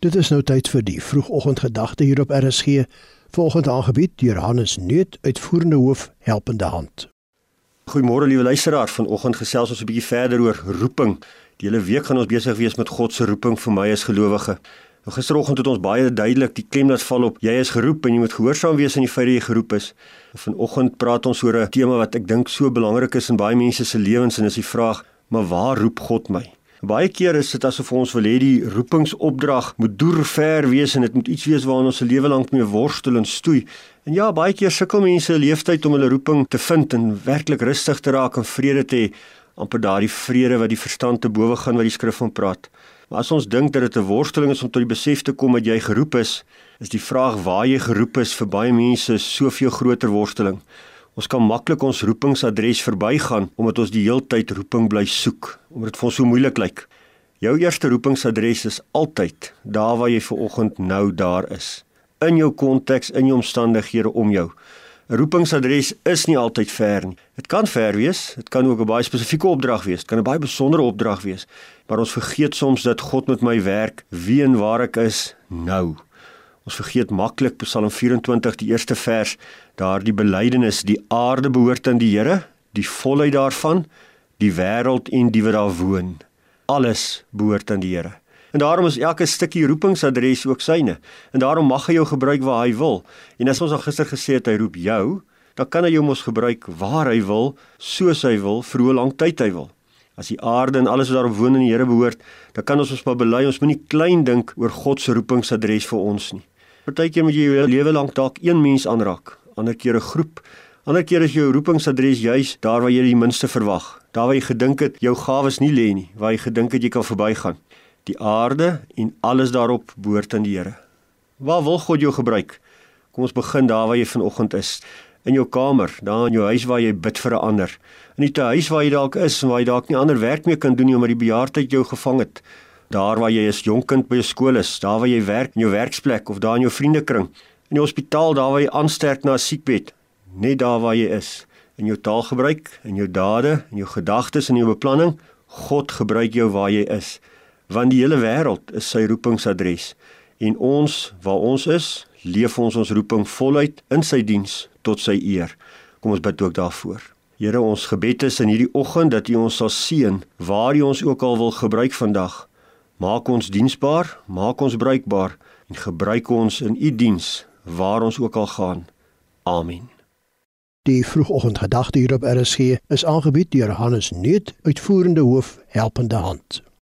Dit is nou tyd vir die vroegoggendgedagte hier op RSG. Volgende aangebied deur Hannes Neut, uitvoerende hoof Helpende Hand. Goeiemôre liewe luisteraar. Vanoggend gesels ons 'n bietjie verder oor roeping. Die hele week gaan ons besig wees met God se roeping vir my as gelowige. Nou gisteroggend het ons baie duidelik die klem laat val op jy is geroep en jy moet gehoorsaam wees aan die feit dat jy geroep is. Vanoggend praat ons oor 'n tema wat ek dink so belangrik is in baie mense se lewens en dis die vraag: "Maar waar roep God my?" Baie keer is dit asof ons wil hê die roepingsopdrag moet deur ver wees en dit moet iets wees waarna ons se lewe lank mee worstel en stoei. En ja, baie keer sukkel mense 'n leeftyd om hulle roeping te vind en werklik rustig te raak en vrede te hê, amper daardie vrede wat die verstand te bowe gaan wat die skrif van praat. Maar as ons dink dat dit 'n worsteling is om tot die besef te kom dat jy geroep is, is die vraag waar jy geroep is vir baie mense soveel groter worsteling. Ons kan maklik ons roepingsadres verbygaan omdat ons die heeltyd roeping bly soek, omdat dit vir ons so moeilik lyk. Jou eerste roepingsadres is altyd daar waar jy ver oggend nou daar is. In jou konteks, in jou omstandighede om jou. 'n Roepingsadres is nie altyd ver nie. Dit kan ver wees, dit kan ook 'n baie spesifieke opdrag wees, dit kan 'n baie besondere opdrag wees, maar ons vergeet soms dat God met my werk, wie en waar ek is nou. Ons vergeet maklik Psalm 24 die eerste vers, daardie belydenis, die aarde behoort aan die Here, die volheid daarvan, die wêreld en die wat daar woon. Alles behoort aan die Here. En daarom is elke stukkie roepingsadres ook syne. En daarom mag hy jou gebruik waar hy wil. En as ons al gister gesê het hy roep jou, dan kan hy jou mos gebruik waar hy wil, soos hy wil, vir hoe lank tyd hy wil. As die aarde en alles wat daarop woon aan die Here behoort, dan kan ons ons maar bely, ons moenie klein dink oor God se roepingsadres vir ons nie. Partykeer moet jy jou lewe lank dalk een mens aanraak, ander keer 'n groep. Ander keer is jou roepingsadres juis daar waar jy die minste verwag. Daar waar jy gedink het jou gawes nie lê nie, waar jy gedink het jy kan verbygaan. Die aarde en alles daarop behoort aan die Here. Waar wil God jou gebruik? Kom ons begin daar waar jy vanoggend is. In jou kamer, daar in jou huis waar jy bid vir 'n ander. In die huis waar jy dalk is en waar jy dalk nie ander werk meer kan doen nie omdat die bejaardheid jou gevang het daar waar jy as jonk kind by jou skool is, daar waar jy werk in jou werksplek of daar in jou vriendekring, in die hospitaal waar jy aansterk na 'n siekbed, net daar waar jy is, in jou taalgebruik, in jou dade, in jou gedagtes en jou beplanning, God gebruik jou waar jy is, want die hele wêreld is sy roepingsadres en ons waar ons is, leef ons ons roeping voluit in sy diens tot sy eer. Kom ons bid ook daarvoor. Here, ons gebed is in hierdie oggend dat U ons sal seën waar U ons ook al wil gebruik vandag. Maak ons diensbaar, maak ons bruikbaar en gebruik ons in u diens waar ons ook al gaan. Amen. Die vroegoggendgedagte hier op RSG is aangebied deur Hannes Nuut, uitvoerende hoof helpende hand.